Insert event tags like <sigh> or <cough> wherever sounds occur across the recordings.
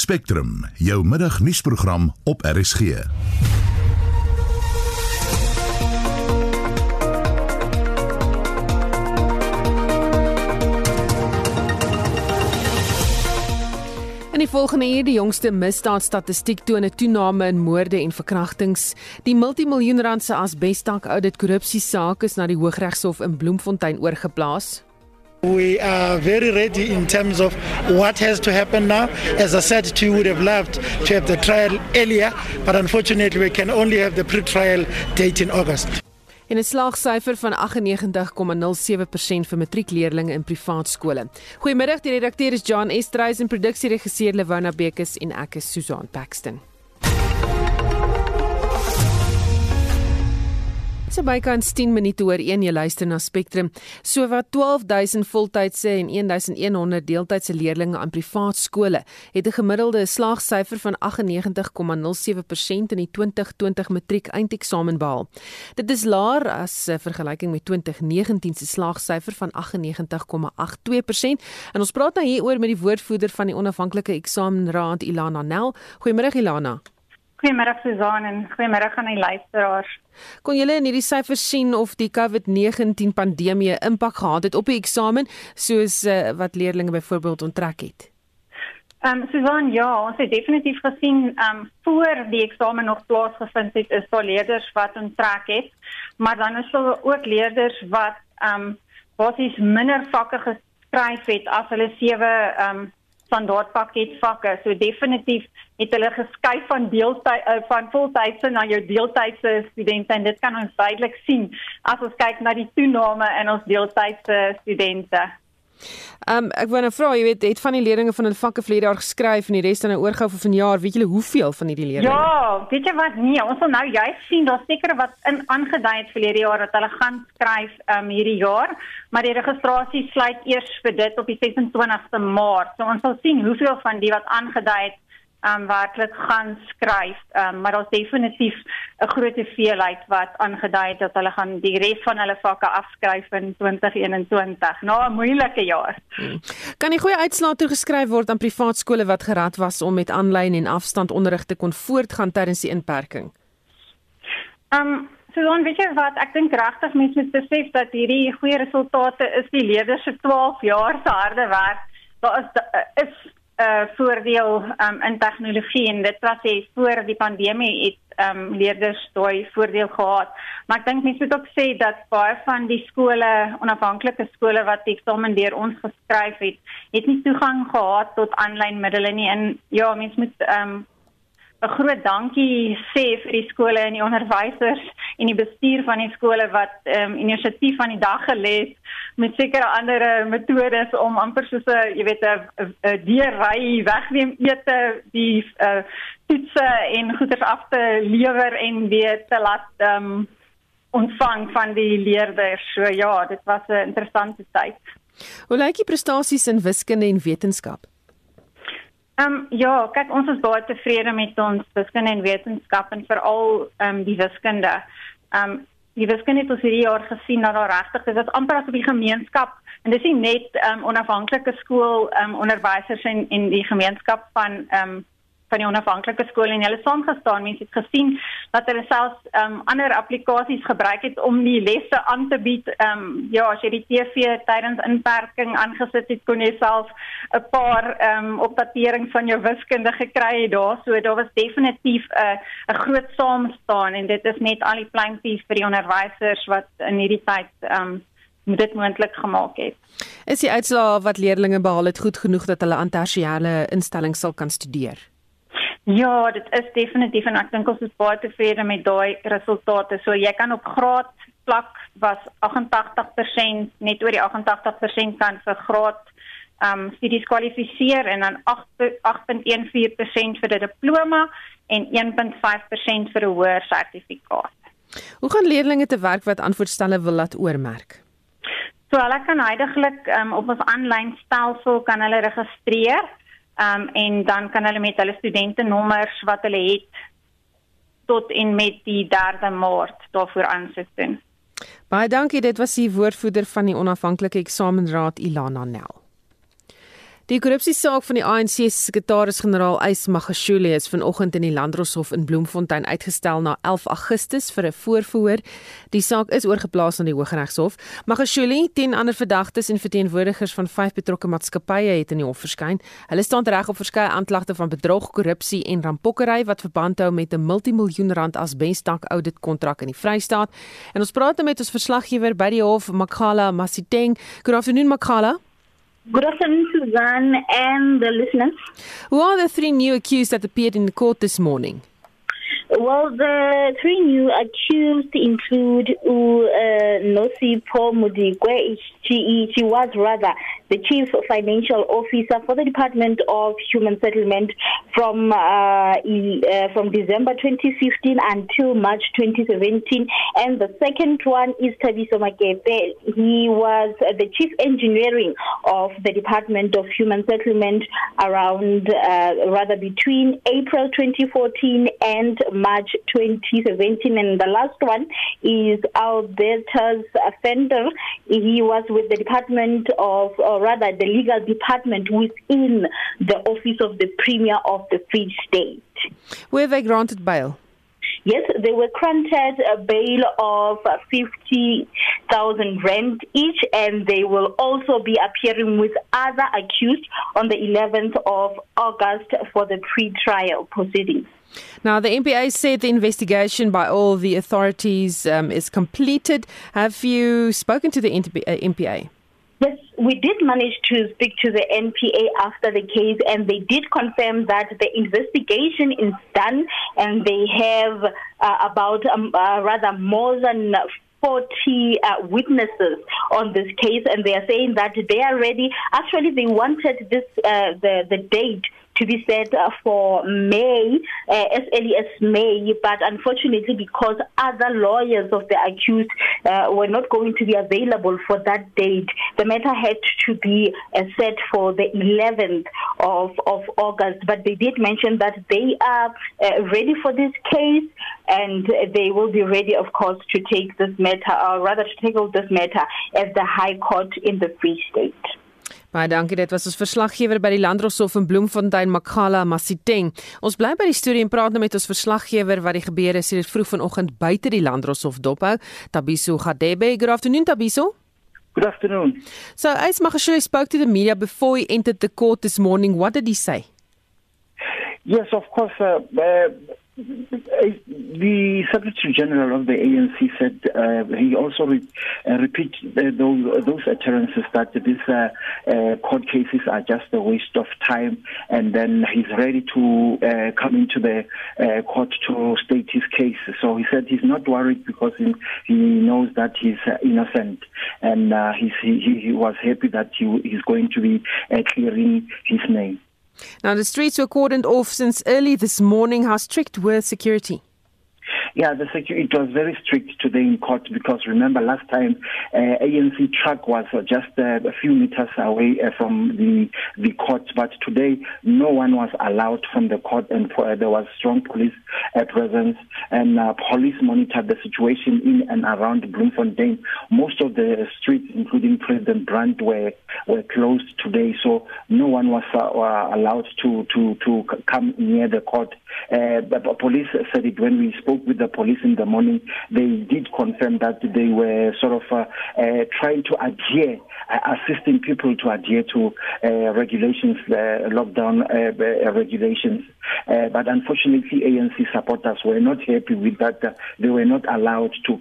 Spectrum, jou middagnuusprogram op RSG. In die volgende uur die jongste misdaadstatistiek toon 'n toename in moorde en verkrachtings. Die multimiljoenrandse asbestak audit korrupsiesaak is na die Hooggeregshof in Bloemfontein oorgeplaas. We are very ready in terms of what has to happen now. As I said to you, would have loved to have the trial earlier, but unfortunately, we can only have the pre trial date in August. en 'n slaagsyfer van 98,07% vir matriekleerdlinge in privaat skole. Goeiemiddag, die redakteur is John Estreys en produksieregisseur Lewona Bekes en ek is Susan Paxton. So bykans 10 minute oor 1 jy luister na Spectrum. So wat 12000 voltydse en 1100 deeltydse leerders aan privaat skole het 'n gemiddelde slaagsyfer van 98,07% in die 2020 matriek eindeksamen behaal. Dit is laer as 'n vergelyking met 2019 se slaagsyfer van 98,82%. En ons praat nou hieroor met die woordvoerder van die onafhanklike eksamenraad Ilana Nel. Goeiemôre Ilana. Goeiemôre Susan en goeiemôre aan die luisteraars. Kon julle in hierdie syfers sien of die COVID-19 pandemie impak gehad het op die eksamen soos uh, wat leerders byvoorbeeld onttrek het? Ehm um, Susan, ja, ons het definitief gesien ehm um, voor die eksamen nog plaasgevind het, is daar leerders wat onttrek het, maar dan is daar ook leerders wat ehm um, basies minder vakke geskryf het as hulle sewe ehm um, standaardpakket vakke. So definitief het hulle geskuif van deeltyd uh, van voltydse na jou deeltydse studente en dit kan ons duidelik sien as ons kyk na die toename in ons deeltydse studente. Ehm um, ek wou nou vra, jy weet, het van die leerders van hulle vakke vlede jaar geskryf en die res dan nou oorgehou vir vanjaar, weet julle hoeveel van hierdie leerders? Ja, weet jy wat? Nee, ons wil nou juist sien daar seker wat in aangedui het verlede jaar dat hulle gaan skryf ehm um, hierdie jaar, maar die registrasie sluit eers vir dit op die 26ste Maart. So ons sal sien hoeveel van die wat aangedui het um werklik gaan skryf. Um maar daar's definitief 'n groot hoeveelheid wat aangedui het dat hulle gaan die res van hulle vakke afskryf in 2021 na 'n moeilike jaar. Hmm. Kan die goeie uitslae toegeskryf word aan privaat skole wat gerad was om met aanlyn en afstandonderrig te kon voortgaan tydens die inperking? Um So dan weet jy wat, ek dink regtig mense moet besef dat hierdie goeie resultate is die leerders se 12 jaar se harde werk. Daar is is uh voordeel um in tegnologie en dit was hy voor die pandemie het um leerders daai voordeel gehad. Maar ek dink mense moet ook sê dat baie van die skole, onafhanklike skole wat die eksamen deur ons geskryf het, het nie toegang gehad tot aanlyn middele nie. En ja, mense moet um 'n groot dankie sê vir die skole en die onderwysers en die bestuur van die skole wat ehm um, inisiatief aan die dag gelê het met sekere ander metodes om amper soos 'n jy weet 'n dierry wegneem ete die uh, toetse en goeders af te lewer en weer te laat ehm um, ontvang van die leerders. So ja, dit was 'n interessante tyd. Hoe lyk die prestasies in wiskunde en wetenskap? Ehm um, ja, kyk ons is baie tevrede met ons wiskunde en wetenskap en veral ehm um, die wiskunde. Ehm um, die wiskunde het ons hierdie jaar gesien dat daar regtig is dit amper as op die gemeenskap en dis nie net ehm um, onafhanklike skool ehm um, onderwysers en en die gemeenskap van ehm um, van die onafhanklike skole en hulle saamgestaan mense het gesien dat hulle selfs um, ander applikasies gebruik het om die lesse aan te bied. Ehm um, ja, as jy die TV tydens inperking aangesit het, kon jy self 'n paar ehm um, opdaterings van jou wiskunde gekry het daar. So daar was definitief 'n uh, 'n groot saamstaan en dit is net al die pleintjies vir die onderwysers wat in hierdie tyd ehm um, dit moontlik gemaak het. Is die uitslae wat leerders behaal het goed genoeg dat hulle aan tersiêre instellings sal kan studeer? Ja, dit is definitief en ek dink ons is baie tevrede met daai resultate. So jy kan op graad vlak was 88% net oor die 88% kan vir graad ehm um, studies kwalifiseer en dan 8.14% vir 'n diploma en 1.5% vir 'n hoër sertifikaat. Hoe gaan leerders te werk wat antwoordstelle wil laat oormerk? So hulle kan heidaglik um, op ons aanlyn stelsel kan hulle registreer um, en dan kan hulle met hulle studentenommers wat hulle het tot en met die 3de Maart daarvoor aansit doen. Baie dankie, dit was die woordvoerder van die onafhanklike eksamenraad Ilana Nel. Die korrupsiesaak van die ANC se sekretaris-generaal Ys Magashule is vanoggend in die Landdroshof in Bloemfontein uitgestel na 11 Augustus vir 'n voorverhoor. Die saak is oorgeplaas na die Hooggeregshof. Magashule, 10 ander verdagtes en verteenwoordigers van vyf betrokke maatskappye het in die hof verskyn. Hulle staan reg op verskeie aanklagte van bedrog, korrupsie en rampokkery wat verband hou met 'n multimiljoen rand asbestak audit kontrak in die Vrystaat. En ons praat nou met ons verslaggewer by die hof, Makhala Masiteng. Good afternoon, Makhala. Good afternoon, Suzanne and the listeners. Who are the three new accused that appeared in the court this morning? Well, the three new accused include uh, Nosi Paul Mudigwe. She, she was rather the chief financial officer for the Department of Human Settlement from uh, uh, from December 2015 until March 2017. And the second one is Tabiso Makepe. He was the chief engineering of the Department of Human Settlement around uh, rather between April 2014 and March 2017. And the last one is Albertus Fender. He was with the Department of, or rather the legal department within the office of the Premier of the Free State. Were they granted bail? Yes, they were granted a bail of 50,000 rand each, and they will also be appearing with other accused on the 11th of August for the pre-trial proceedings. Now, the MPA said the investigation by all the authorities um, is completed. Have you spoken to the MPA? Yes, we did manage to speak to the NPA after the case, and they did confirm that the investigation is done, and they have uh, about um, uh, rather more than 40 uh, witnesses on this case, and they are saying that they are ready. Actually, they wanted this uh, the the date to be set uh, for May, uh, as early as May, but unfortunately, because other lawyers of the accused uh, were not going to be available for that date, the matter had to be uh, set for the 11th of, of August. But they did mention that they are uh, ready for this case and they will be ready, of course, to take this matter, or rather to tackle this matter at the High Court in the Free State. Baie dankie. Dit was ons verslaggewer by die Landdroshof in Bloemfontein, Makhala Masiteng. Ons bly by die storie en praat nou met ons verslaggewer wat die gebeure dit vroeg vanoggend buite die Landdroshof dophou. Tabiso Gadebe. Good afternoon, Tabiso. Good afternoon. So, as Magashule spoke to the media before he entered the court this morning, what did he say? Yes, of course. Uh, uh, the Secretary General of the ANC said uh, he also re- uh, repeat uh, those, those utterances that these uh, uh, court cases are just a waste of time, and then he's ready to uh, come into the court to state his case. So he said he's not worried because he, he knows that he's innocent, and he, he was happy that he, he's going to be clearing his name. Now, the streets were cordoned off since early this morning. How strict were security? Yeah, the security it was very strict today in court because remember last time uh, ANC truck was just uh, a few meters away uh, from the the court, but today no one was allowed from the court, and uh, there was strong police uh, presence, and uh, police monitored the situation in and around Bloemfontein. Most of the streets, including President Brandt, were were closed today, so no one was uh, allowed to to to come near the court. Uh, but police said it when we spoke with the police in the morning, they did confirm that they were sort of uh, uh, trying to adhere, uh, assisting people to adhere to uh, regulations, uh, lockdown uh, regulations. But unfortunately, ANC supporters were not happy with that. They were not allowed to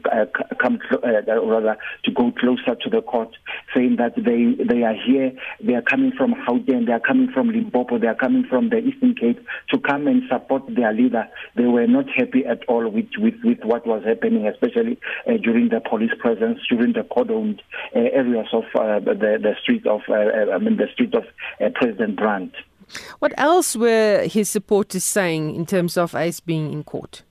come, cl- rather, to go closer to the court, saying that they they are here, they are coming from Gauteng, they are coming from Limpopo, they are coming from the Eastern Cape to come and support their leader. They were not happy at all with with, with what was happening, especially uh, during the police presence, during the cordoned uh, areas of uh, the the street of uh, uh, I mean the street of uh, President Brandt. What else were his supporters saying in terms of Ace being in court?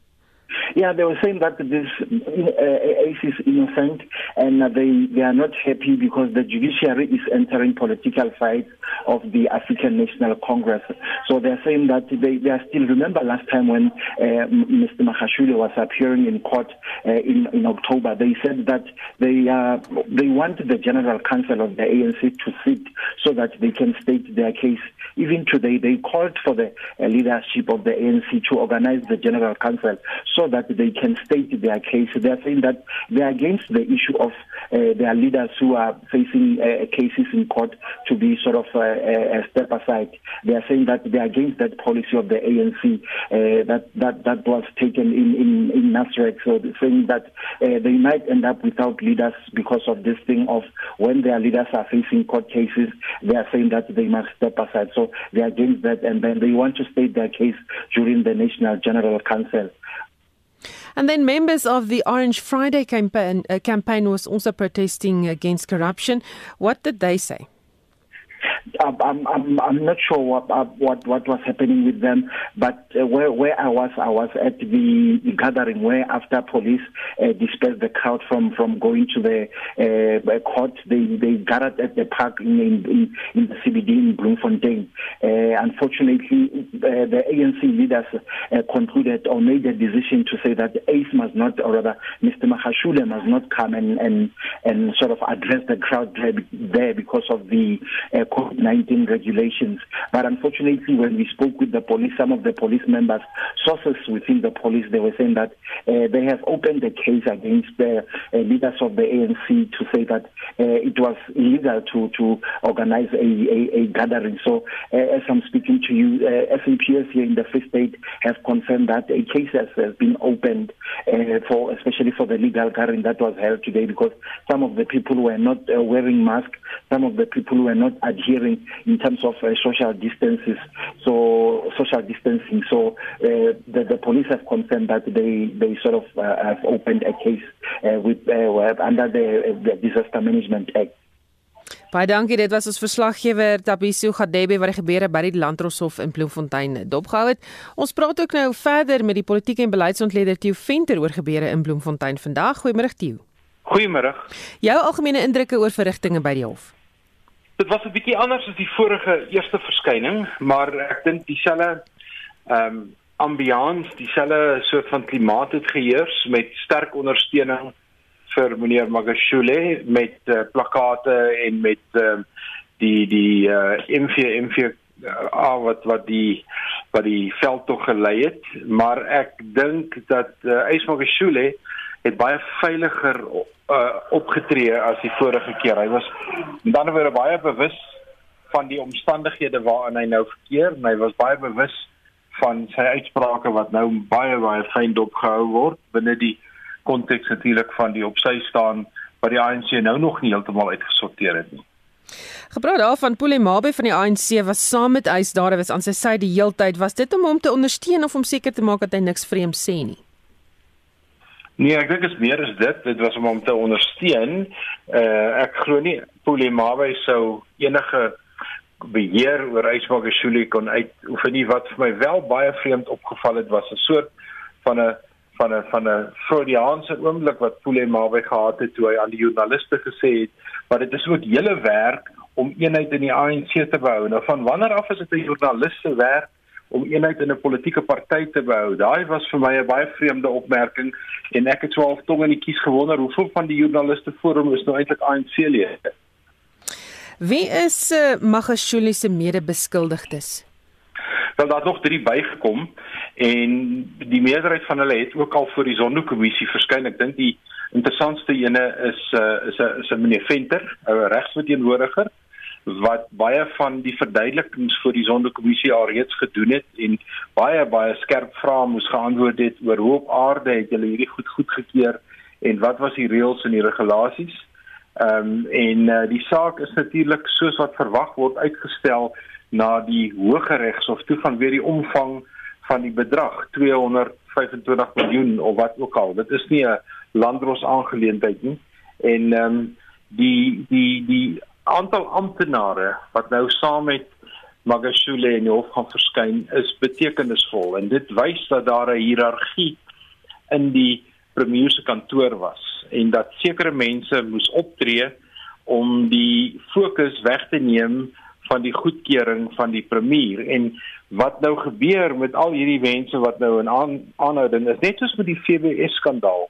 Yeah, they were saying that this uh, ACE is innocent and they, they are not happy because the judiciary is entering political fights of the African National Congress. So they're saying that they, they are still, remember last time when uh, Mr. Mahashule was appearing in court uh, in, in October, they said that they, uh, they want the General Council of the ANC to sit so that they can state their case. Even today, they called for the uh, leadership of the ANC to organize the General Council so that they can state their case. They are saying that they are against the issue of uh, their leaders who are facing uh, cases in court to be sort of uh, uh, step aside. They are saying that they are against that policy of the ANC uh, that that that was taken in in, in Nasrec. So saying that uh, they might end up without leaders because of this thing of when their leaders are facing court cases, they are saying that they must step aside. So they are against that, and then they want to state their case during the National General Council. And then members of the Orange Friday campaign, uh, campaign was also protesting against corruption. What did they say? I'm I'm I'm not sure what uh, what what was happening with them, but uh, where where I was I was at the, the gathering where after police uh, dispersed the crowd from from going to the uh, court, they they gathered at the park in in, in the CBD in Bloemfontein. Uh, unfortunately, the ANC leaders concluded or made a decision to say that ACE must not, or rather, Mr. Mahashule must not come and and and sort of address the crowd there, because of the uh, COVID-19 regulations. But unfortunately, when we spoke with the police, some of the police members, sources within the police, they were saying that uh, they have opened a case against the uh, leaders of the ANC to say that uh, it was illegal to to organize a, a, a gathering. So, uh, as I'm speaking to you, uh, SAPS here in the Free State have confirmed that a case has, has been opened uh, for, especially for the legal gathering that was held today, because some of the people were not uh, wearing masks, some of the people were not adhering in terms of uh, social distances. So social distancing. So uh, the, the police have confirmed that they they sort of uh, have opened a case uh, with uh, under the, the Disaster Management Act. Baie dankie. Dit was ons verslaggewer Tabiso Gadebe wat die gebeure by die Landroshof in Bloemfontein dopgehou het. Ons praat ook nou verder met die politieke en beleidsontleder Theo Venter oor gebeure in Bloemfontein vandag. Goeiemôre Theo. Goeiemôre. Jou algemene indrukke oor verrigtinge by die hof. Dit was 'n bietjie anders as die vorige eerste verskyning, maar ek dink dieselfde ehm um, ambiance, dieselfde soort van klimaat het geheers met sterk ondersteuning vir meneer Magashule met uh, plakate en met uh, die die uh, MV MV uh, wat wat die wat die veld tog gelei het, maar ek dink dat uh, Ysmagashule het baie veiliger uh, opgetree as die vorige keer. Hy was ander woorde baie bewus van die omstandighede waarin hy nou verkeer en hy was baie bewus van sy uitsprake wat nou baie baie fyn dopgehou word binne die konteks natuurlik van die opsy staan wat die ANC nou nog nie heeltemal uitgesorteer het nie. Gepraat daarvan Polemabe van die ANC was saam met Ys daar was aan sy sy die heeltyd was dit om hom te ondersteun of om seker te maak dat hy niks vreemd sê nie. Nee, ek dink dit is meer as dit. Dit was om hom te ondersteun. Uh ek glo nie Polemabe sou enige beheer oor Ysmagashule kon uitoefen nie wat vir my wel baie vreemd opgeval het was 'n soort van 'n van 'n van 'n Freudiaanse oomblik wat Polemabe gehad het toe hy aan die joernaliste gesê het maar dit is ook hele werk om eenheid in die ANC te behou. Nou van wanneer af is dit 'n joernalis se werk om eenheid in 'n politieke party te behou. Daai was vir my 'n baie vreemde opmerking en ek het 12 tong in die kies gewonder hoeveel van die joernaliste forum is nou eintlik ANC-lede. Wie is uh, Magashule se mede-beskuldigdes? Wel daar nog drie bygekom en die meerderheid van hulle het ook al voor die Zondo-kommissie verskyn. Ek dink die interessantste ene is uh, is 'n is 'n meneer Venter, 'n regsverteenwoordiger wat baie van die verduidelikings vir die sondekommissie alreeds gedoen het en baie baie skerp vrae moes geantwoord het oor hoe op aarde het julle hierdie goed goedgekeur en wat was die reëls en die regulasies. Ehm um, en uh, die saak is natuurlik soos wat verwag word uitgestel na die Hooggeregshof toe van weer die omvang van die bedrag 225 miljoen of wat ook al. Dit is nie 'n landros aangeleentheid nie. En ehm um, die die die aantal amptenare wat nou saam met Magashule in die hof gaan verskyn is betekenisvol. En dit wys dat daar 'n hiërargie in die premier se kantoor was en dat sekere mense moes optree om die fokus weg te neem van die goedkeuring van die premier. En wat nou gebeur met al hierdie mense wat nou in aan, aanhouding is net soos met die FBS skandaal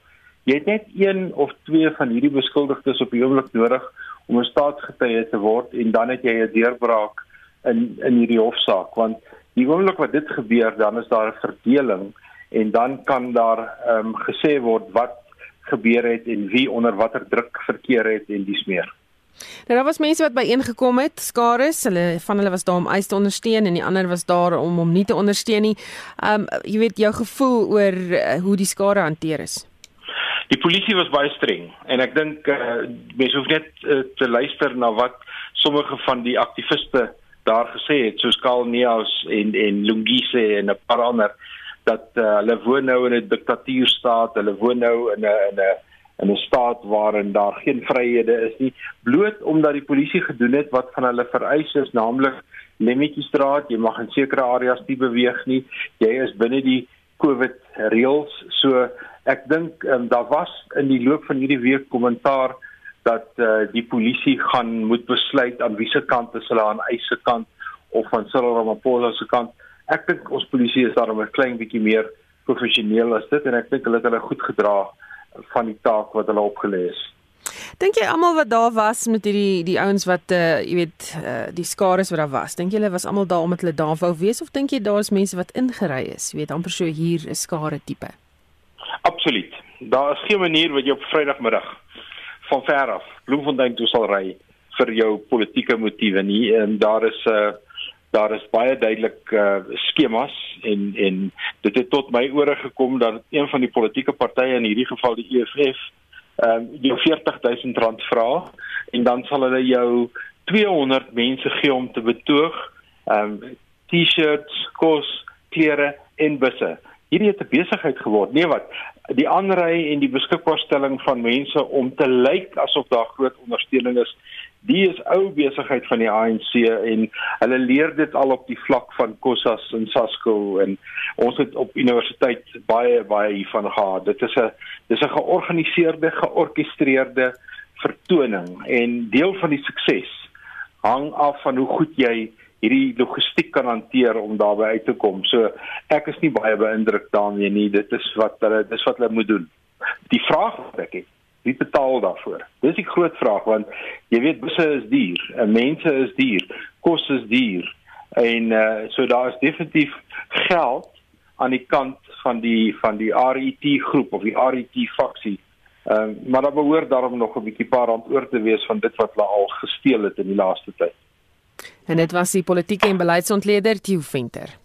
jy het net een of twee van hierdie beskuldigdes op die oomblik nodig om 'n staatsgetuie te word en dan het jy 'n deurbraak in in hierdie hofsaak want die oomblik wat dit gebeur dan is daar 'n verdeling en dan kan daar ehm um, gesê word wat gebeur het en wie onder watter druk verkeer het en dis meer. Nou daar was mense wat byeengekom het, skares, hulle van hulle was daar om eis te ondersteun en die ander was daar om hom nie te ondersteun nie. Ehm um, jy weet jou gevoel oor uh, hoe die skare hanteer is. Die polisie was baie streng en ek dink uh, mense hoef net uh, te luister na wat sommige van die aktiviste daar gesê het soos Karl Neus en en Lungise en 'n paar ander dat uh, hulle woon nou in 'n diktatuurstaat, hulle woon nou in 'n in 'n in 'n staat waarin daar geen vryhede is nie bloot omdat die polisie gedoen het wat van hulle vereis is naamlik Lemmetjiestraat, jy mag in sekere areas nie beweeg nie. Jy is binne die COVID reëls. So ek dink um, daar was in die loop van hierdie week kommentaar dat uh, die polisie gaan moet besluit aan wiese kant is hulle aan eise kant of van Cyril Ramaphosa se kant. Ek dink ons polisie is daarom 'n klein bietjie meer professioneel as dit en ek dink hulle het hulle goed gedra van die taak wat hulle opgelê is. Dink jy almal wat daar was met hierdie die ouens wat uh jy weet uh die skares wat daar was, dink jy hulle was almal daar omdat hulle daar wou wees of dink jy daar's mense wat ingery is, jy weet amper so hier 'n skare tipe? Absoluut. Daar is geen manier wat jy op Vrydagmiddag van ver af Bloemfontein toe sal ry vir jou politieke motiewe nie. En daar is 'n uh, eh, daar is baie duidelik uh, skemas en en dit het tot my ore gekom dat een van die politieke partye in hierdie geval die EFF ehm um, jou 40000 rand vra en dan sal hulle jou 200 mense gee om te betoog ehm um, T-shirts, kos, klere en busse hierdie het 'n besigheid geword. Nee wat, die aanry en die beskikbaarstelling van mense om te lyk asof daar groot ondersteuning is, die is ou besigheid van die ANC en hulle leer dit al op die vlak van Kossas en Sasco en ons het op universiteit baie baie hiervan gehad. Dit is 'n dis 'n georganiseerde, georkestreerde vertoning en deel van die sukses hang af van hoe goed jy hierdie logistiek kan hanteer om daarby uit te kom. So ek is nie baie beïndruk daarmee nie. Dit is wat hulle dis wat hulle moet doen. Die vraag wat ek het, wie betaal daarvoor? Dis die groot vraag want jy weet busse is duur, en mense is duur, kos is duur. En uh so daar is definitief geld aan die kant van die van die RET groep of die RET faksie. Ehm uh, maar daar behoort daarom nog 'n bietjie paar rand oor te wees van dit wat hulle al gesteel het in die laaste tyd. En dit was die politieke en beleidsontleder Theo Venter.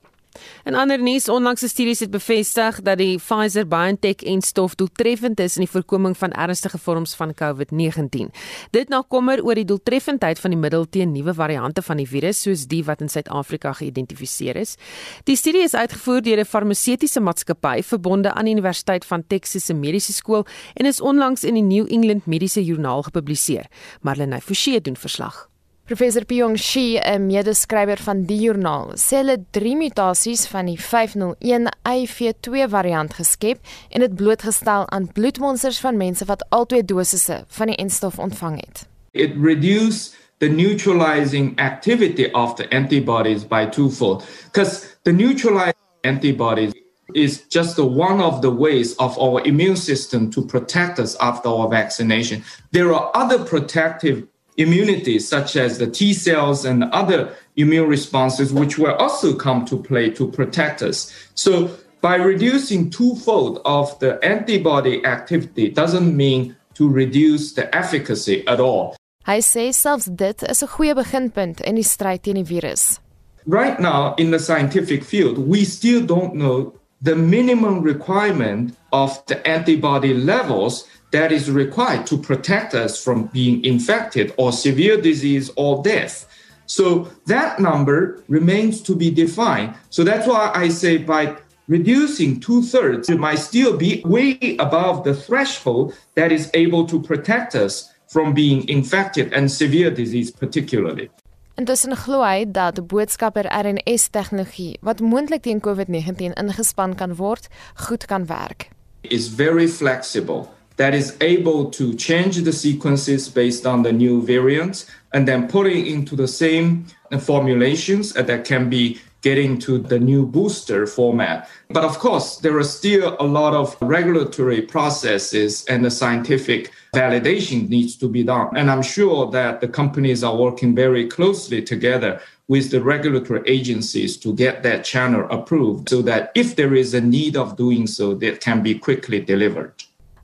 En ander nuus, onlangse studies het bevestig dat die Pfizer-BioNTech-enstof doeltreffend is in die voorkoming van ernstige vorms van COVID-19. Dit na kommer oor die doeltreffendheid van die middel teen nuwe variante van die virus soos die wat in Suid-Afrika geïdentifiseer is. Die studie is uitgevoer deur 'n farmaseutiese maatskappy verbonde aan die Universiteit van Texas se Mediese Skool en is onlangs in die New England Mediese Joernaal gepubliseer. Marlene Forsie doen verslag. Professor Pyong Shi, 'n medeskrywer van die joernaal, sê hulle drie mutasies van die 501IV2 variant geskep en dit blootgestel aan bloedmonsters van mense wat albei dosisse van die enstof ontvang het. It reduce the neutralizing activity of the antibodies by twofold because the neutralizing antibodies is just one of the ways of our immune system to protect us after our vaccination. There are other protective immunity, such as the T cells and other immune responses, which will also come to play to protect us. So by reducing twofold of the antibody activity doesn't mean to reduce the efficacy at all. Hy sê selfs dit is 'n goeie beginpunt in die stryd teen die virus. Right now in the scientific field, we still don't know the minimum requirement of the antibody levels that is required to protect us from being infected or severe disease or death. So that number remains to be defined. So that's why I say by reducing two thirds, it might still be way above the threshold that is able to protect us from being infected and severe disease, particularly. Intussen glo hy dat boodskapper RNS tegnologie wat moontlik teen COVID-19 ingespan kan word, goed kan werk. is very flexible that is able to change the sequences based on the new variants and then put it into the same formulations that can be getting to the new booster format. But of course, there are still a lot of regulatory processes and the scientific validation needs to be done. And I'm sure that the companies are working very closely together with the regulatory agencies to get that channel approved so that if there is a need of doing so, that can be quickly delivered.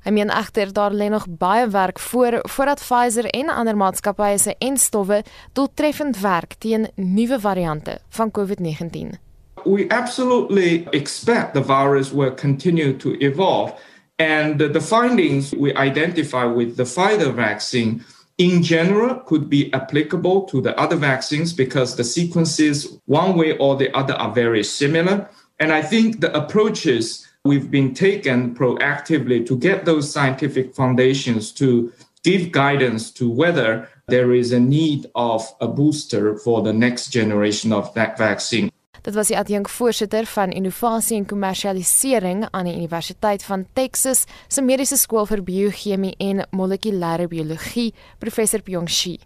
Hy meen egter daar lê nog baie werk voor voordat Pfizer en ander maatskappye se enstowwe doeltreffend werk teen nuwe variante van COVID-19. We absolutely expect the virus will continue to evolve and the findings we identify with the Pfizer vaccine in general could be applicable to the other vaccines because the sequences one way or the other are very similar and I think the approaches we've been taken proactively to get those scientific foundations to give guidance to whether there is a need of a booster for the next generation of that vaccine. Dit was die adjunkvoorsitter van innovasie en kommersialisering aan die Universiteit van Texas se Mediese Skool vir Biochemie en Molekulêre Biologie, professor Pyong Shi.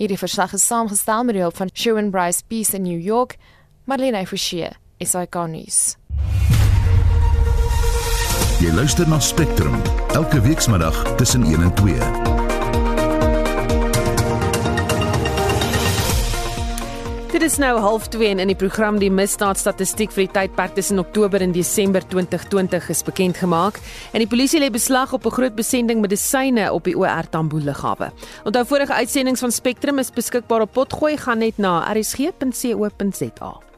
Hierdie verslag is saamgestel met hulp van Shawn Bryce Peace in New York, Marlene Forsie, SAK nuus. Jy luister na Spectrum elke weekmiddag tussen 1 en 2. Dit is nou 0.30 en in die program die misdaadstatistiek vir die tydperk tussen Oktober en Desember 2020 is bekend gemaak en die polisie lê beslag op 'n groot besending medisyne op die OR Tambo lughawe. Onthou vorige uitsendings van Spectrum is beskikbaar op potgooi gaan net na rsg.co.za.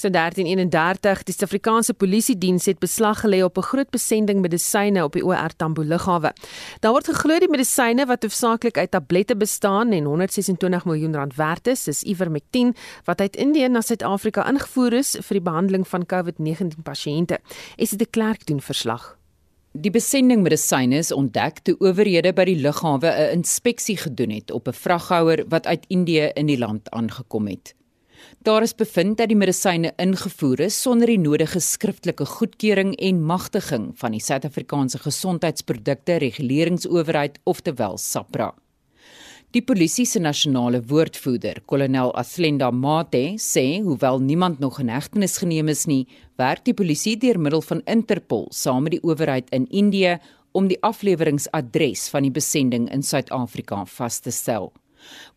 So 1331 die Suid-Afrikaanse Polisie Diens het beslag gelê op 'n groot besending medisyne op die OR Tambo lughawe. Daar word geglo die medisyne wat hoofsaaklik uit tablette bestaan en 126 miljoen rand werd is, is Ivermectin wat uit Indië na Suid-Afrika ingevoer is vir die behandeling van COVID-19 pasiënte. Is dit 'n klerk doen verslag? Die besending medisyne is ontdek toe owerhede by die lughawe 'n inspeksie gedoen het op 'n vraghouer wat uit Indië in die land aangekom het. Daar is bevind dat die medisyne ingevoer is sonder die nodige skriftelike goedkeuring en magtiging van die Suid-Afrikaanse Gesondheidsprodukte Reguleringsowerheid, oftewel SAPRA. Die polisie se nasionale woordvoerder, kolonel Athlenda Mate, sê hoewel niemand nog in hegtenis geneem is nie, werk die polisie deur middel van Interpol saam met die owerheid in Indië om die afleweringsadres van die besending in Suid-Afrika vas te stel.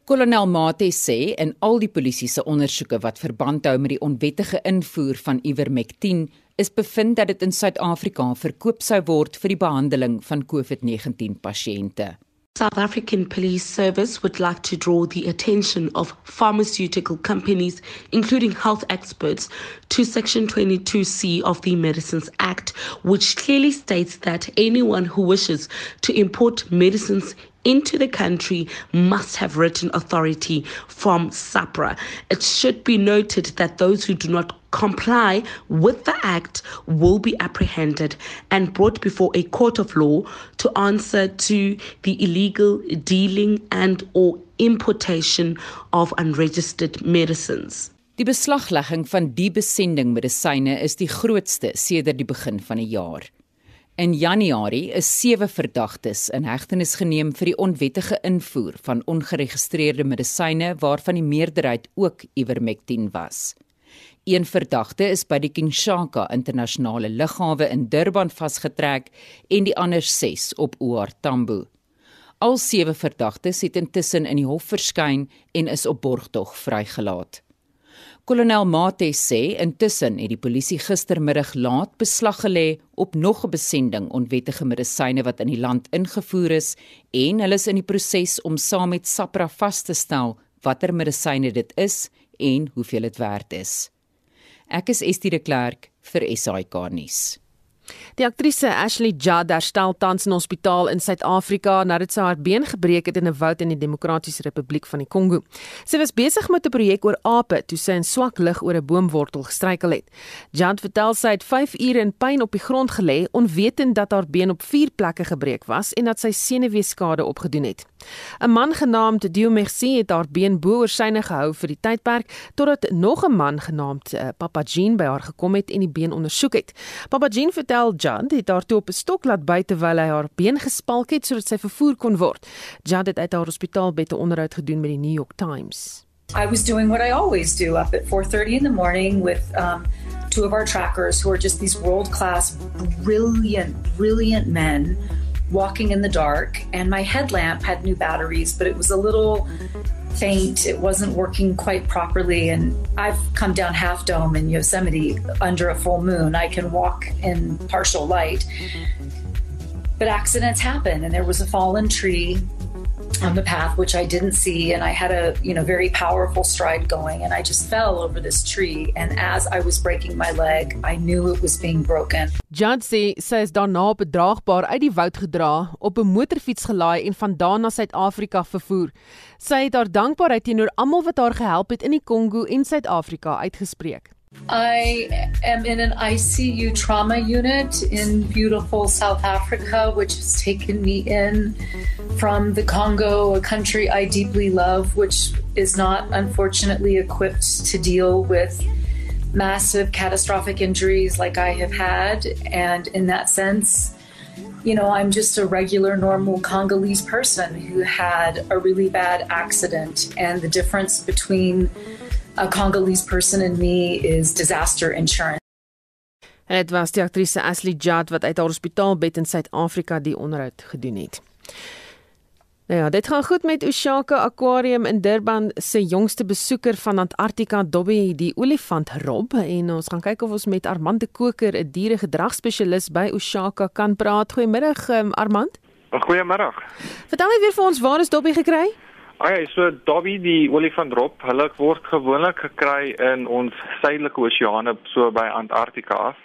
Kolonel Mate sê in al die polisie se ondersoeke wat verband hou met die onwettige invoer van Ivermectin is bevind dat dit in Suid-Afrika verkoop sou word vir die behandeling van COVID-19 pasiënte. South African Police Service would like to draw the attention of pharmaceutical companies, including health experts, to Section 22C of the Medicines Act, which clearly states that anyone who wishes to import medicines into the country must have written authority from SAPRA. It should be noted that those who do not comply with the act will be apprehended and brought before a court of law to answer to the illegal dealing and or importation of unregistered medicines. Die beslaglegging van die besending medisyne is die grootste sedert die begin van die jaar. In Januarie is sewe verdagtes in hegtenis geneem vir die onwettige invoer van ongeregistreerde medisyne waarvan die meerderheid ook Ivermectin was. Een verdagte is by die Kinshasa internasionale lughawe in Durban vasgetrek en die ander 6 op OR Tambo. Al sewe verdagtes het intussen in die hof verskyn en is op borgtog vrygelaat. Kolonel Mate sê intussen het die polisie gistermiddag laat beslag gelê op nog 'n besending onwettige medisyne wat in die land ingevoer is en hulle is in die proses om saam met SAPRA vas te stel watter medisyne dit is en hoeveel dit werd is. Ek is Estie de Klerk vir SAK nuus. Die aktrise Ashley Judd herstel tans in hospitaal in Suid-Afrika nadat sy haar been gebreek het in 'n woud in die Demokratiese Republiek van die Kongo. Sy was besig met 'n projek oor ape toe sy in swak lig oor 'n boomwortel gestruikel het. Judd vertel sy het 5 ure in pyn op die grond gelê, onwetend dat haar been op 4 plekke gebreek was en dat sy senuweeskade opgedoen het. 'n Man genaamd Dio Merci het haar been bo oor syne gehou vir die tydperk totdat nog 'n man genaamd uh, Papa Jean by haar gekom het en die been ondersoek het. Papa Jean vertel Judd het haar toe op 'n stok laat by terwyl hy haar been gespalk het sodat sy vervoer kon word. Judd het uit haar hospitaalbed 'n onderhoud gedoen met die New York Times. I was doing what I always do up at 4:30 in the morning with um, two of our trackers who are just these world-class, brilliant, brilliant men walking in the dark. And my headlamp had new batteries, but it was a little faint. It wasn't working quite properly. And I've come down Half Dome in Yosemite under a full moon. I can walk in partial light. But accidents happen, and there was a fallen tree on the path which I didn't see and I had a you know very powerful stride going and I just fell over this tree and as I was breaking my leg I knew it was being broken. Sy is daarna bedraagbaar uit die woud gedra, op 'n motorfiets gelaai en vandaan na Suid-Afrika vervoer. Sy het haar dankbaarheid teenoor almal wat haar gehelp het in die Kongo en Suid-Afrika uitgespreek. I am in an ICU trauma unit in beautiful South Africa, which has taken me in from the Congo, a country I deeply love, which is not unfortunately equipped to deal with massive catastrophic injuries like I have had. And in that sense, you know, I'm just a regular, normal Congolese person who had a really bad accident. And the difference between a Congolese person in me is disaster insurance. En dit was die aktrise Ashley Judd wat uit haar hospitaalbed in Suid-Afrika die onderhoud gedoen het. Nou ja, dit gaan goed met Oshaka Aquarium in Durban se jongste besoeker van Antarktika, Dobby die olifant Rob en ons gaan kyk of ons met Armand de Koker, 'n dieregedragspesialis by Oshaka kan praat. Goeiemiddag um, Armand. Goeiemiddag. Vertel net weer vir ons waar is Dobby gekry? Okay, so Dobby die olifant drop, hulle word gewoonlik gekry in ons suidelike oseane so by Antarktika af.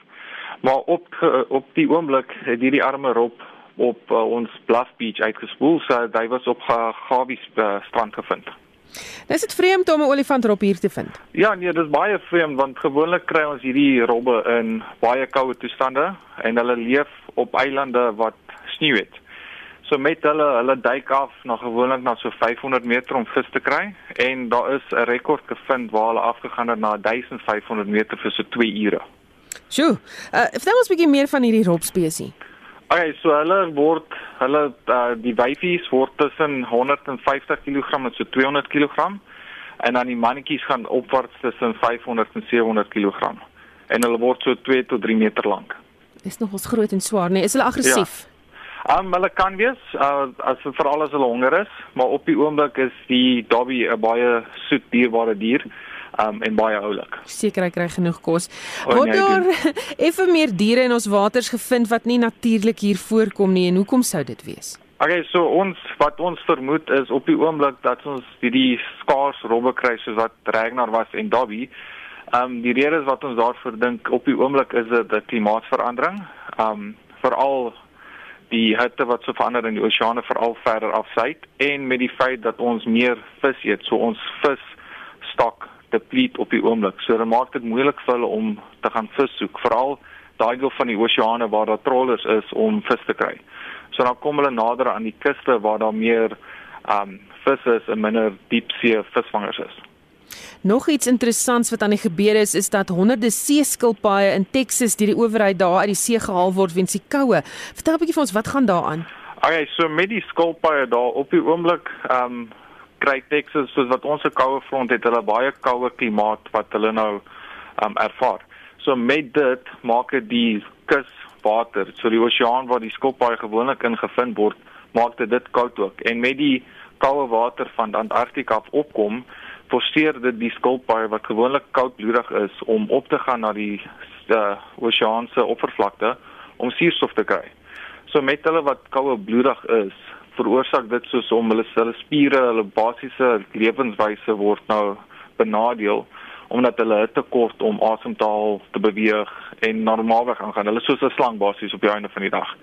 Maar op op die oomblik het hierdie arme rop op uh, ons Bluff Beach uitgespoel, so hy was op Gawie uh, strand gevind. Dis dit vreemd om 'n olifant drop hier te vind. Ja, nee, dis baie vreemd want gewoonlik kry ons hierdie robbe in baie koue toestande en hulle leef op eilande wat sneeu het. So met hulle hulle duik af na gewoonlik na so 500 meter om vis te kry en daar is 'n rekord gevind waar hulle afgegaan het na 1500 meter vir so 2 ure. Sjoe. Uh vertel ons 'n bietjie meer van hierdie robspesie. Okay, so hulle word hulle uh, die wyfies word tussen 150 kg en so 200 kg en dan die mannetjies gaan opwaarts tussen 500 en 700 kg en hulle word so 2 tot 3 meter lank. Dis nogals groot en swaar, nee, is hulle aggressief? Ja. Um, hulle kan wees uh, as veral as hulle honger is, maar op die oomblik is die Dobby 'n baie soet dierbare dier. Um en baie oulik. Seker hy kry genoeg kos. Word nee, daar <laughs> effe meer diere in ons waters gevind wat nie natuurlik hier voorkom nie en hoekom sou dit wees? Okay, so ons wat ons vermoed is op die oomblik dat ons hierdie skaars robbe kry soos wat Ragnar was en Dobby. Um die rede is wat ons daarvoor dink op die oomblik is dit 'n klimaatsverandering. Um veral die hitte wat so verander in die oseane veral verder af suid en met die feit dat ons meer vis eet, so ons vis stok depleet op die oomblik. So dit maak dit moeilik vir hulle om te gaan vis soek, veral daai deel van die oseane waar daar trollers is om vis te kry. So dan kom hulle nader aan die kuste waar daar meer um vis is en minder diepsee visvangers is. Nog iets interessants wat aan die gebeur is is dat honderde seeskilpaaie in Texas deur die owerheid daar uit die see gehaal word weens die koue. Vertel 'n bietjie vir ons wat gaan daaraan? Okay, so met die skilpaaie daar op die oomblik, ehm um, kry Texas soos wat ons se koue front het, hulle baie koue klimaat wat hulle nou ehm um, ervaar. So met dit maak dit die kuswater, so die oseaan waar die skilpaaie gewoonlik in gevind word, maak dit dit koud ook. En met die koue water van Antarktika af opkom, forceer dit die skilpaaie wat gewoonlik koudbloedig is om op te gaan na die uh, oseaanse oppervlakte om suurstof te kry. So met hulle wat koue bloedig is, veroorsaak dit soos om hulle hulle spiere, hulle basiese lewenswyse word nou benadeel omdat hulle te kort om asem te haal, te beweeg en normaalweg aangaan. Hulle soos 'n slang basies op die einde van die dag.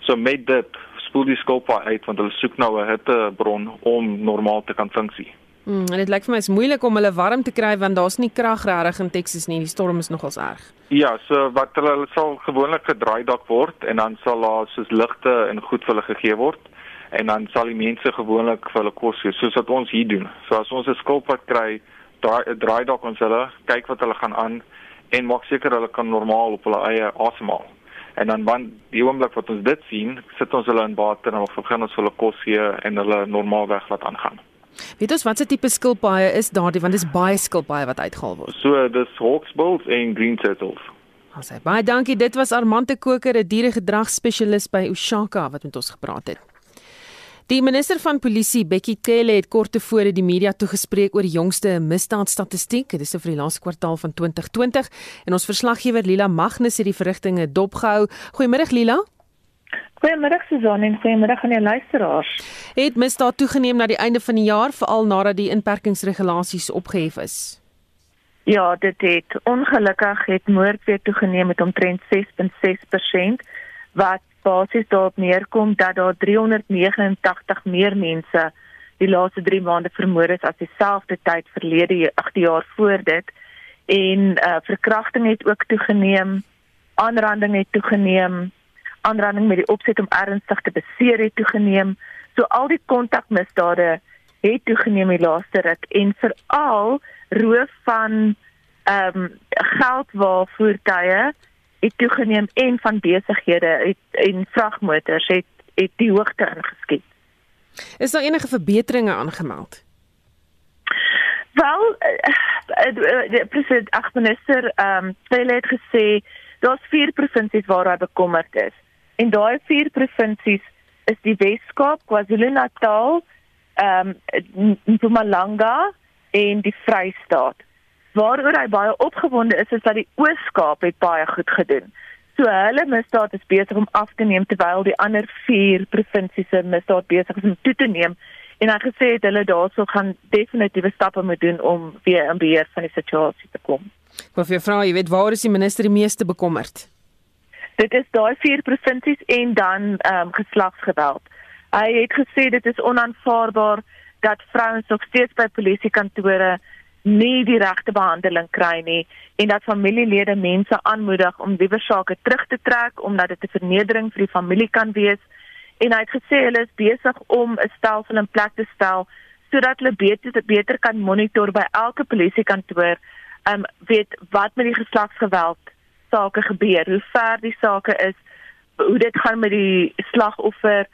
So met dit spoel die skilpaaie uit want hulle soek nou 'n hittebron om normaal te kan funksie. Mm, en dit lyk vir my is moeilik om hulle warm te kry want daar's nie krag regtig in Texas nie. Die storm is nogals erg. Ja, so wat hulle sal gewoonlik gedraai dak word en dan sal daar soos ligte en goed vir hulle gegee word. en dan sal die mense gewoonlik vir hulle kos gee soos wat ons hier doen. So as ons 'n skilpad kry, draai draai dalk ons hulle, kyk wat hulle gaan aan en maak seker hulle kan normaal op hulle eie asemhaal. En dan wanneer die oomblik wat ons dit sien, sit ons hulle in water en ons begin ons hulle kos gee en hulle normaalweg laat aangaan. Weet ons watse tipe skilpaaie is daardie want dis baie skilpaaie wat uitgehaal word. So dis hawksbills en green turtles. Ons sê baie dankie. Dit was Armante Koker, 'n dieregedragspesialis by Ushaka wat met ons gepraat het. Die minister van Polisie, Bekkie Cele, het kort tevore die media toegespreek oor die jongste misdaadstatistiek. Dit is vir die laaste kwartaal van 2020 en ons verslaggewer Lila Magnus het die verrigtinge dopgehou. Goeiemôre Lila. Goeiemôre Susan en goeiemôre aan die luisteraars. Het misdaad toegeneem na die einde van die jaar veral nadat die inperkingsregulasies opgehef is? Ja, dit het ongelukkig het moord weer toegeneem met omtrent 6.6% wat basies daarop neerkom dat daar 389 meer mense die laaste 3 maande vermoor is as dieselfde tyd verlede 8 jaar voor dit en uh, verkrachting het ook toegeneem, aanranding het toegeneem, aanranding met die opset om ernstig te beseer het toegeneem. So al die kontakmisdade het toegeneem die laaste ruk en veral roof van ehm um, geldwaarvoertuie het toegeneem en van besighede het en vragmotors het het die hoogte ingeskiet. Is daar enige verbeteringe aangemeld? Wel, uh, uh, die president Agminister ehm um, het gesê daar's vier provinsies waar hy bekommerd is. En daai vier provinsies is die Wes-Kaap, KwaZulu-Natal, ehm um, Mpumalanga en die Vrystaat waaroor hy baie opgewonde is is dat die Oos-Kaap het baie goed gedoen. So hulle misdaad is besig om af te neem terwyl die ander 4 provinsies se misdaad besig is om toe te neem en hy gesê het hulle daarso gaan definitiewe stappe moet doen om weer in beheer van die situasie te kom. Maar vir vrou, jy weet waar is die minister die meeste bekommerd? Dit is daai 4 provinsies en dan ehm um, geslagsgeweld. Hy het gesê dit is onaanvaarbaar dat vrouens nog steeds by polisiekantore nie die regte behandeling kry nie en dat familielede mense aanmoedig om liewer sake terug te trek omdat dit 'n vernedering vir die familie kan wees en hy het gesê hulle is besig om 'n stelsel in plek te stel sodat hulle beter beter kan monitor by elke polisiekantoor um weet wat met die geslagsgeweld sake gebeur hoe ver die sake is hoe dit gaan met die slagoffer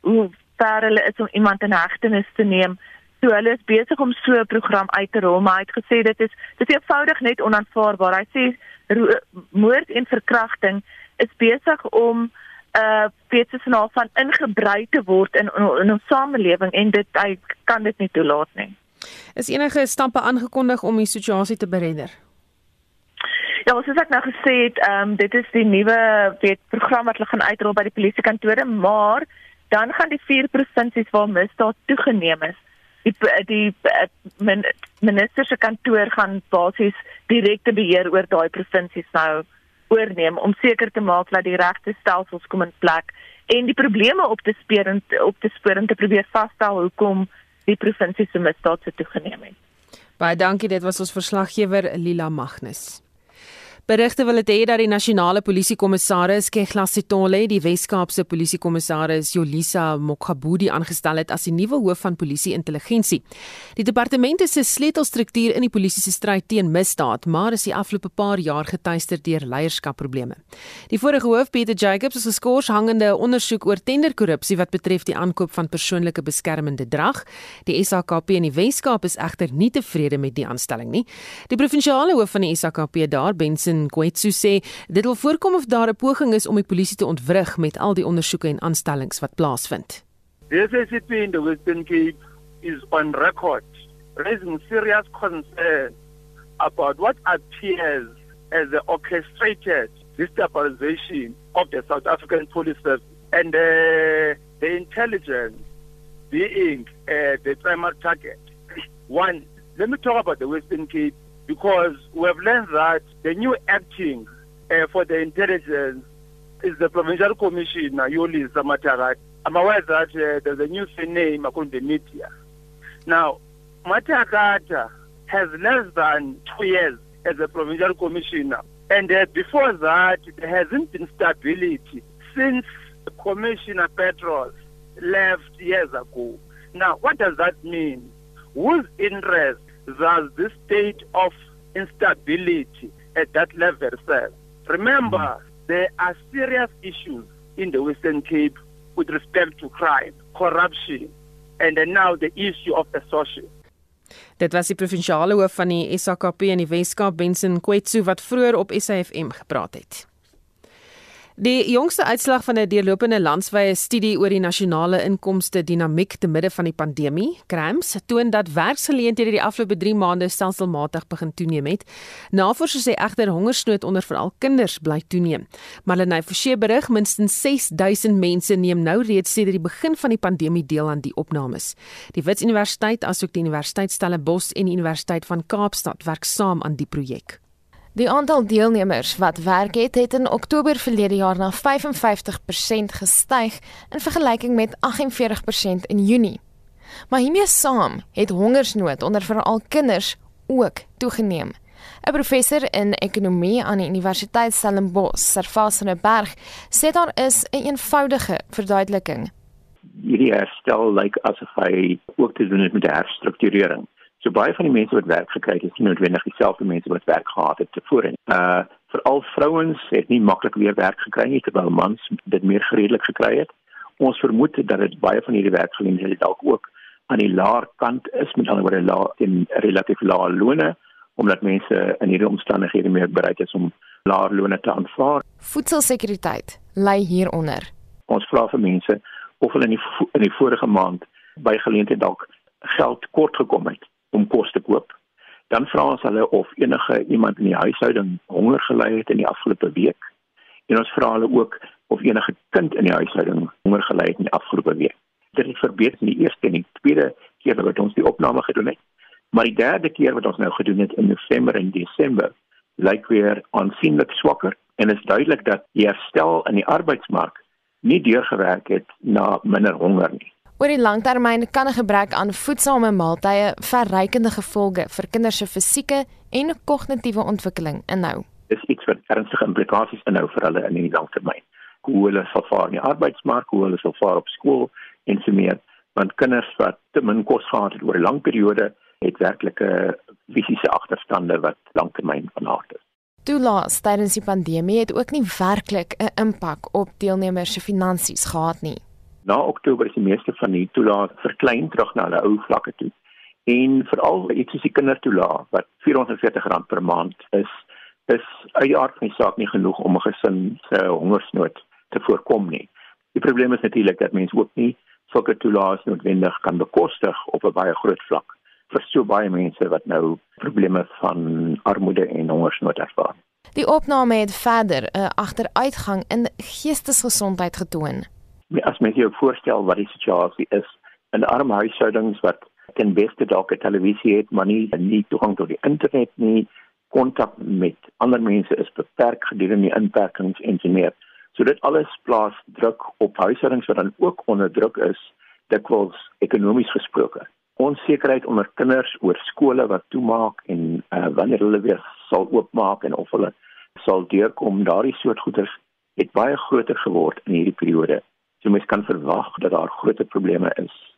hoe ver hulle is om iemand in hegtenis te neem So hulle is besig om so 'n program uit te rol, maar hy het gesê dit is dit is eenvoudig net onaanvaarbaar. Hy sê moord en verkrachting is besig om uh, feesnaal van ingebrei te word in in, in ons samelewing en dit hy kan dit nie toelaat nie. Is enige stappe aangekondig om die situasie te beredder? Ja, soos ek nou gesê het, ehm um, dit is die nuwe weet program wat hulle gaan uitrol by die polisiekantore, maar dan gaan die vier provinsies waar misdaad toegeneem is die die eh, minister se kantoor gaan basies direkte beheer oor daai provinsies nou oorneem om seker te maak dat die regte stelsels kom in plek en die probleme op te spoor en op te spoor en te probeer vasstel hoekom die provinsie se misdaad so toegeneem het. Baie dankie, dit was ons verslaggewer Lila Magnus. Berigte wil dit hê dat die nasionale polisiekommissaris Kegla Sitole die Wes-Kaapse polisiekommissaris Jolisa Mokhabudi aangestel het as die nuwe hoof van polisie-intelligensie. Die departement is 'n sleutelstruktuur in die polisie se stryd teen misdaad, maar is die afgelope paar jaar getuister deur leierskapprobleme. Die vorige hoof, Pieter Jacobs, is geskort hangende ondersoek oor tenderkorrupsie wat betref die aankoop van persoonlike beskermende drag. Die SAKP in die Wes-Kaap is egter nie tevrede met die aanstelling nie. Die provinsiale hoof van die SAKP daar, Benson Kwetsu sê dit wil voorkom of daar 'n poging is om die polisie te ontwrig met al die ondersoeke en aanstellings wat plaasvind. The SACP in the Western Cape is on record raising serious concern about what appears as the orchestrated destabilization of the South African police service and uh, the intelligence being uh, the primary target. One, let me talk about the Western Cape because we have learned that the new acting uh, for the intelligence is the Provincial Commissioner, Yoli Zamatarat. I'm aware that uh, there's a new name according to the media. Now, Matagata has less than two years as a Provincial Commissioner. And uh, before that, there hasn't been stability since Commissioner Petros left years ago. Now, what does that mean? Whose interest does this state of instability at that level serve? Remember, mm. there are serious issues in the Western Cape with respect to crime, corruption, and then now the issue of extortion. Dit was die provinsiale hoof van die SAKP in die Weskaap, Benson Kwetsu wat vroeër op SAFM gepraat het. Die jongste uitslag van 'n deurlopende landwyse studie oor die nasionale inkomste dinamiek te midde van die pandemie, CRAMS, toon dat werksgeleenthede die afgelope 3 maande stelselmatig begin toeneem het. Navorsers sê egter hongersnood onder veral kinders bly toeneem. Marlenae Forsie berig minstens 6000 mense neem nou reeds sedert die begin van die pandemie deel aan die opnames. Die Wits Universiteit asook die Universiteit Stellenbosch en die Universiteit van Kaapstad werk saam aan die projek. Die aantal deelnemers wat werk het, het in Oktober verlede jaar na 55% gestyg in vergelyking met 48% in Junie. Maar hiermee saam het hongersnood onder veral kinders ook toegeneem. 'n Professor in ekonomie aan die Universiteit Stellenbosch, Servaasne Berg, sê daar is 'n een eenvoudige verduideliking. Hierdie herstel lyk like asof hy ook te doen het met die herstrukturering. So baie van die mense wat werk gekry het, is nie noodwendig dieselfde mense wat werk gehad het tevore nie. Uh veral vrouens het nie maklik weer werk gekry nie terwyl mans dit meer gereedelik gekry het. Ons vermoed dat dit baie van hierdie werkgeleenthede dalk ook aan die laer kant is met ander woorde lae en relatief lae lone omdat mense in hierdie omstandighede meer bereid is om laer lone te aanvaar. Voedselsekuriteit lê hieronder. Ons vra vir mense of hulle in die in die vorige maand by geleenthede dalk geld kort gekom het om kos te koop. Dan vra ons hulle of enige iemand in die huishouding honger gely het in die afgelope week. En ons vra hulle ook of enige kind in die huishouding honger gely het in die afgelope week. Dit het verbeter in die eerste en die tweede keer wat ons die opname gedoen het. Maar die derde keer wat ons nou gedoen het in November en Desember, lyk weer aansienlik swakker en is duidelik dat die herstel in die arbeidsmark nie deurgewerk het na minder honger nie. Oor die langtermyn kan 'n gebrek aan voedsame maaltye verrykende gevolge vir kinders se fisieke en kognitiewe ontwikkeling inhou. Dis iets wat ernstige implikasies inhou vir hulle in die langtermyn. Hoe hulle sal vaar in die arbeidsmark, hoe hulle sal vaar op skool en so meer, want kinders wat te min kos gehad het oor 'n lang periode het werklike fisiese agterstande wat langtermyn van aard is. Toelaas tydens die pandemie het ook nie werklik 'n impak op deelnemers se finansies gehad nie na Oktober is die meeste van die toelaat verklein terug na hulle ou vlakke toe. En veral iets soos die kindertoelaat wat R440 per maand is, is uit die aard van die saak nie genoeg om 'n gesin se hongersnood te voorkom nie. Die probleem is natuurlik dat mense ook nie sulke toelaat noodwendig kan bekostig op 'n baie groot vlak vir so baie mense wat nou probleme van armoede en hongersnood ervaar. Die opname het verder 'n agteruitgang in geestesgesondheid getoon as mens jou voorstel wat die situasie is in arme huishoudings wat ten beste dalk 'n televisie het maar nie nie toegang tot die internet nie kontak met ander mense is beperk gedurende die inperkings en so meer. So dit alles plaas druk op huishoudings wat dan ook onder druk is dikwels ekonomies gesproke. Onsekerheid onder kinders oor skole wat toemaak en uh, wanneer hulle weer sal oopmaak en of hulle sal deurkom daardie soort goeders het baie groter geword in hierdie periode So mens kan verwag dat daar groot probleme is.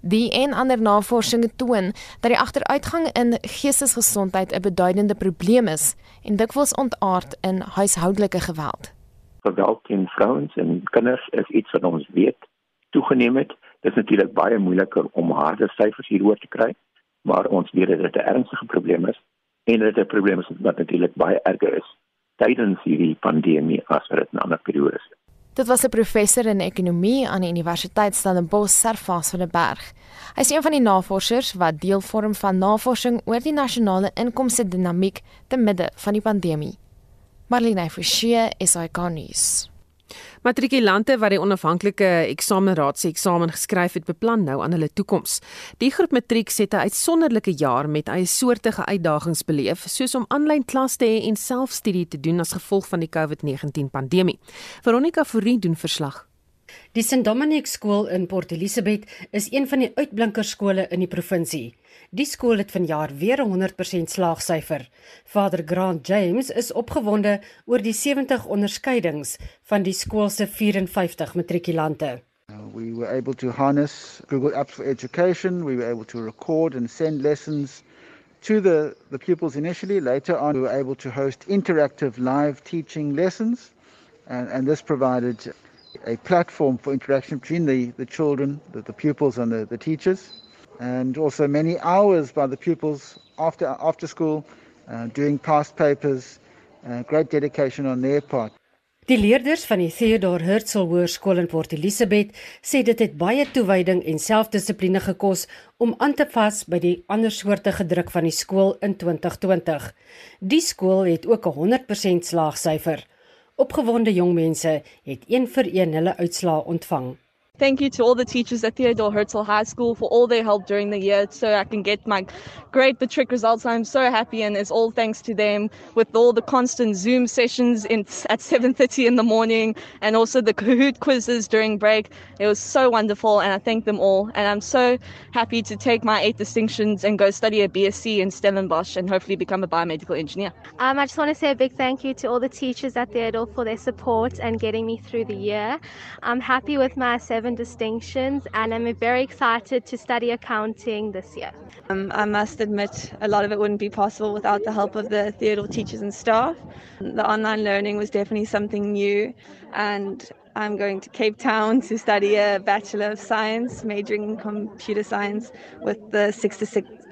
Die en ander navorsing toon dat die agteruitgang in geestesgesondheid 'n beduidende probleem is en dikwels ontaard in huishoudelike geweld. Geweld teen vrouens en kinders is iets wat ons weet toegeneem het. Dit is natuurlik baie moeiliker om harde syfers hieroor te kry, maar ons weet dat dit 'n ernstige probleem is en dit 'n probleem is wat natuurlik baie erger is tydens hierdie pandemie as wat dit in ander periodes is. Dit was 'n professor in ekonomie aan die Universiteit Stellenbosch, Servaas van der Berg. Hy is een van die navorsers wat deel vorm van navorsing oor die nasionale inkomste dinamiek te midde van die pandemie. Marlene Forsie, SAK nuus. Matrikulante wat die onafhanklike eksamenraad se eksamen geskryf het, beplan nou aan hulle toekoms. Die groep matriek het 'n uitsonderlike jaar met eie soortige uitdagings beleef, soos om aanlyn klas te hê en selfstudie te doen as gevolg van die COVID-19 pandemie. Veronica Fourie doen verslag. Die St Dominic skool in Port Elizabeth is een van die uitblinkerskole in die provinsie. Die skool het vanjaar weer 'n 100% slaagsyfer. Vader Grant James is opgewonde oor die 70 onderskeidings van die skool se 54 matrikulante. Uh, we were able to harness Google Apps for Education. We were able to record and send lessons to the, the pupils initially. Later on, we were able to host interactive live teaching lessons. And, and this provided a platform for interaction between the, the children, the, the pupils, and the, the teachers. And also many hours by the pupils after, after school uh, doing past papers. Uh, great dedication on their part. Die leerders van die Theodore Herzl Hoërskool in Port Elizabeth sê dit het baie toewyding en selfdissipline gekos om aan te pas by die ander soorte gedruk van die skool in 2020. Die skool het ook 'n 100% slaagsyfer. Opgewonde jong mense het een vir een hulle uitslae ontvang. Thank you to all the teachers at Theodore Herzl High School for all their help during the year so I can get my great matric results. I'm so happy and it's all thanks to them with all the constant Zoom sessions in, at <laughs> 7.30 in the morning and also the Kahoot quizzes during break. It was so wonderful and I thank them all. And I'm so happy to take my eight distinctions and go study a BSc in Stellenbosch and hopefully become a biomedical engineer. Um, I just want to say a big thank you to all the teachers at Theodore for their support and getting me through the year. I'm happy with my seven seven distinctions, and I'm very excited to study accounting this year. Um, I must admit, a lot of it wouldn't be possible without the help of the Theodore teachers and staff. The online learning was definitely something new, and I'm going to Cape Town to study a Bachelor of Science, majoring in computer science with the six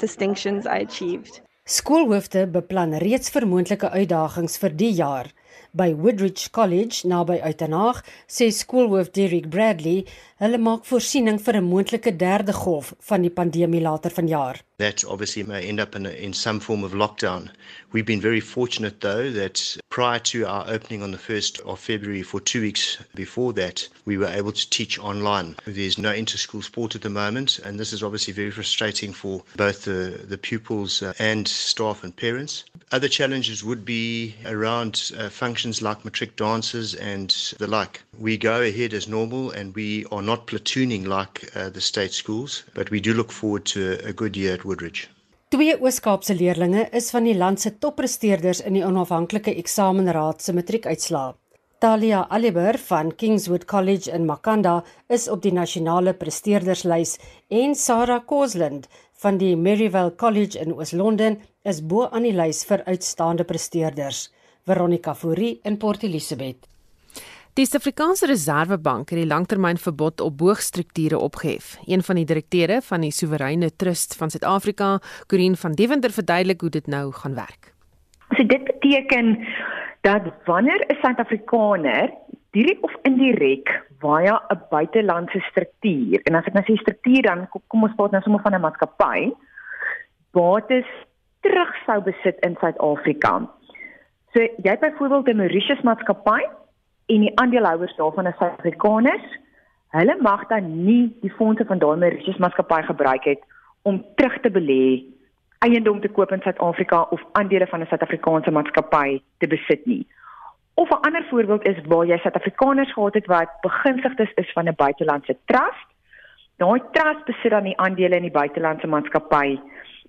distinctions I achieved. Skoolhoofde beplan reeds vir moontlike uitdagings vir die jaar. By Woodridge College now naby Uitenhaag sê skoolhoof Derek Bradley hulle maak voorsiening vir 'n moontlike derde golf van die pandemie later vanjaar. That obviously may end up in, a, in some form of lockdown. We've been very fortunate though that prior to our opening on the 1st of February for 2 weeks before that we were able to teach online. There's no inter-school sport at the moment and this is obviously very frustrating for both the the pupils uh, and staff and parents. Other challenges would be around uh, functions like matric dances and the like. We go ahead as normal and we are not platooning like uh, the state schools, but we do look forward to a, good year at Woodridge. Twee Oos-Kaapse leerdlinge is van die land se toppresteerders in die onafhanklike eksamenraad se matriekuitslae. Talia Aliber van Kingswood College in Makanda is op die nasionale presteerderslys en Sarah Cosland van die Maryvale College in Oos-London is bo aan die lys vir uitstaande presteerders. Veronica Fourie in Port Elizabeth. Die Suid-Afrikaanse Reserwebank het die langtermynverbod op boogstrukture opgehef. Een van die direkteure van die Soewereine Trust van Suid-Afrika, Corin van Deventer, verduidelik hoe dit nou gaan werk. So dit beteken dat wanneer 'n Suid-Afrikaner direk of indirek via 'n buitelandse struktuur, en as ek nou sê struktuur dan kom ons praat nou sommer van 'n maatskappy, bates terug sou besit in Suid-Afrika. So jy het byvoorbeeld 'n Mauritius maatskappy en die aandeelhouers daarvan is Suid-Afrikaners. Hulle mag dan nie die fondse van daai Mauritius maatskappy gebruik het om terug te belê, eiendom te koop in Suid-Afrika of aandele van 'n Suid-Afrikaanse maatskappy te besit nie. Of 'n ander voorbeeld is waar jy Suid-Afrikaners gehad het wat begunstigdes is van 'n buitelandse trust. Daai trust besit dan die aandele in die buitelandse maatskappy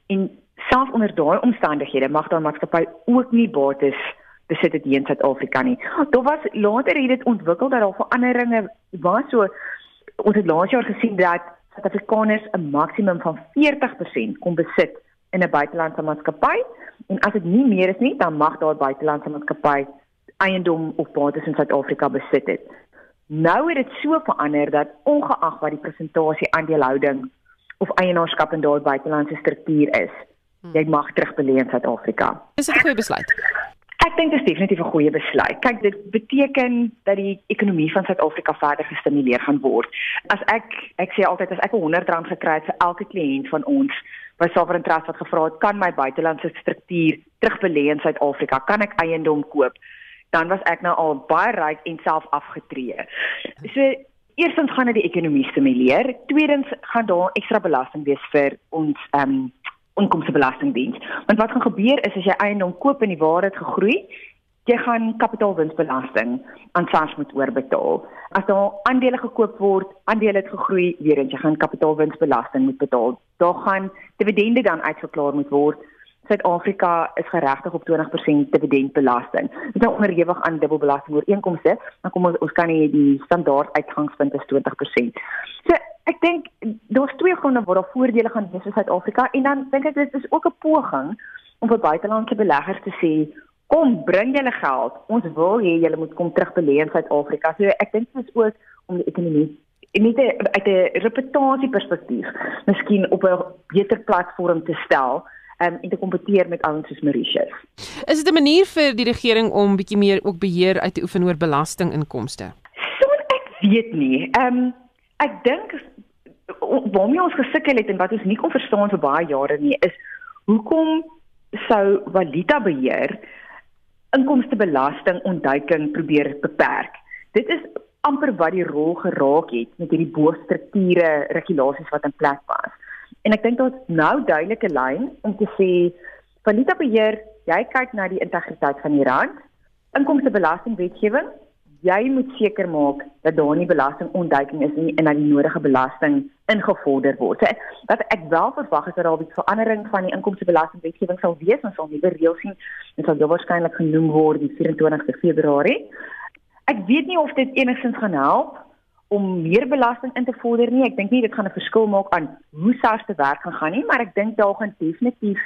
en self onder daai omstandighede mag daai maatskappy ook nie bates besit dit hier in Suid-Afrika nie. Daar was later het dit ontwikkel dat daar veranderinge was so ons het laas jaar gesien dat Suid-Afrikaners 'n maksimum van 40% kon besit in 'n buitelandse maatskappy en as dit nie meer is nie, dan mag daai buitelandse maatskappy eiendom of bates in Suid-Afrika besit het. Nou het dit so verander dat ongeag wat die presentasie aandelehouding of eienaarskap in daai buitelandse struktuur is, jy mag terugbelê in Suid-Afrika. Dis 'n goeie besluit. Ek dink dit is definitief 'n goeie besluit. Kyk, dit beteken dat die ekonomie van Suid-Afrika verder gestimuleer gaan word. As ek ek sê altyd as ek 'n R100 gekry het vir elke kliënt van ons by Sovereign Trust wat gevra het, kan my buitelandse struktuur terugbelê in Suid-Afrika, kan ek eiendom koop, dan was ek nou al baie ryk en self afgetree. So Eerstens gaan dit die ekonomie stimuleer. Tweedens gaan daar ekstra belasting wees vir ons ehm um, inkomstebelastingdiens. Want wat gaan gebeur is as jy eiendom koop en die waarde het gegroei, jy gaan kapitaalwinsbelasting aan SARS moet oorbetaal. As daar aandele gekoop word, aandele het gegroei, weer eens jy gaan kapitaalwinsbelasting moet betaal. Daar gaan dividende dan uitgeklaar moet word. Suid-Afrika is geregtig op 20% dividendbelasting. Dit is nou onderhewig aan dubbelbelasting ooreenkomste, dan kom ons ons kan nie die standaard uitgangspunt is 20%. So ek dink daar's twee gronde waar daar voordele gaan wees vir Suid-Afrika en dan dink ek dit is ook 'n poging om vir buitelandse beleggers te sê kom bring julle geld. Ons wil hê julle moet kom terug belê in Suid-Afrika. So ek dink dit is ook om die ekonomie net uit 'n reputasie perspektief miskien op 'n beter platform te stel um, en te kompeteer met ouens soos Mauritius. Is dit 'n manier vir die regering om bietjie meer ook beheer uit te oefen oor belastinginkomste? So ek weet nie. Ehm um, ek dink waarmee ons gesukkel het en wat ons nie kon verstaan vir baie jare nie is hoekom sou valuta beheer inkomstebelasting ontduiking probeer beperk. Dit is amper wat die rol geraak het met hierdie bostrukture regulasies wat in plek was. En ek dink daar's nou duidelike lyn om te sê valuta beheer, jy kyk na die integriteit van die rand, inkomstebelastingwetgewing, jy moet seker maak dat daar nie belastingontduiking is nie en dat die nodige belasting ingevorder word. So wat ek wel verwag is dat daar 'n verandering van die inkomstebelastingwetgewing sal wees, ons sal nuwe reëls sien en sal dit waarskynlik genoem word die 24ste Februarie. Ek weet nie of dit enigstens gaan help om meer belasting in te vorder nie. Ek dink nie dit gaan 'n verskil maak aan hoe SARS te werk gaan gaan nie, maar ek dink daar gaan definitief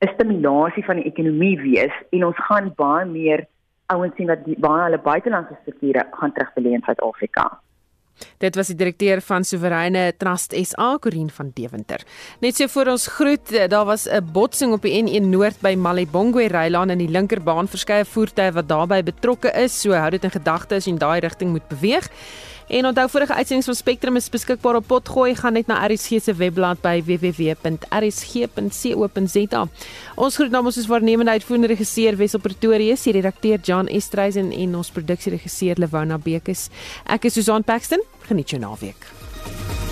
'n stimulasie van die ekonomie wees en ons gaan baie meer ouens sien wat baie hulle buitelandse strukture gaan terugbelê in Suid-Afrika. Dit was die direkteur van Soewereine Trust SA, Corin van Deventer. Net so voor ons groet, daar was 'n botsing op die N1 Noord by Malibongwe Rylaan in die linkerbaan verskeie voertuie wat daarbey betrokke is, so hou dit in gedagte as jy in daai rigting moet beweeg. En onthou vorige uitsendings van Spectrum is beskikbaar op potgooi gaan net na RSG se webblad by www.rsg.co.za. Ons groet namens ons waarnemende uitvoerende regisseur Wessel Pretorius, die redakteur Jan Estreisen en ons produksieregisseur Lewona Bekes. Ek is Susan Paxton. Geniet jou naweek.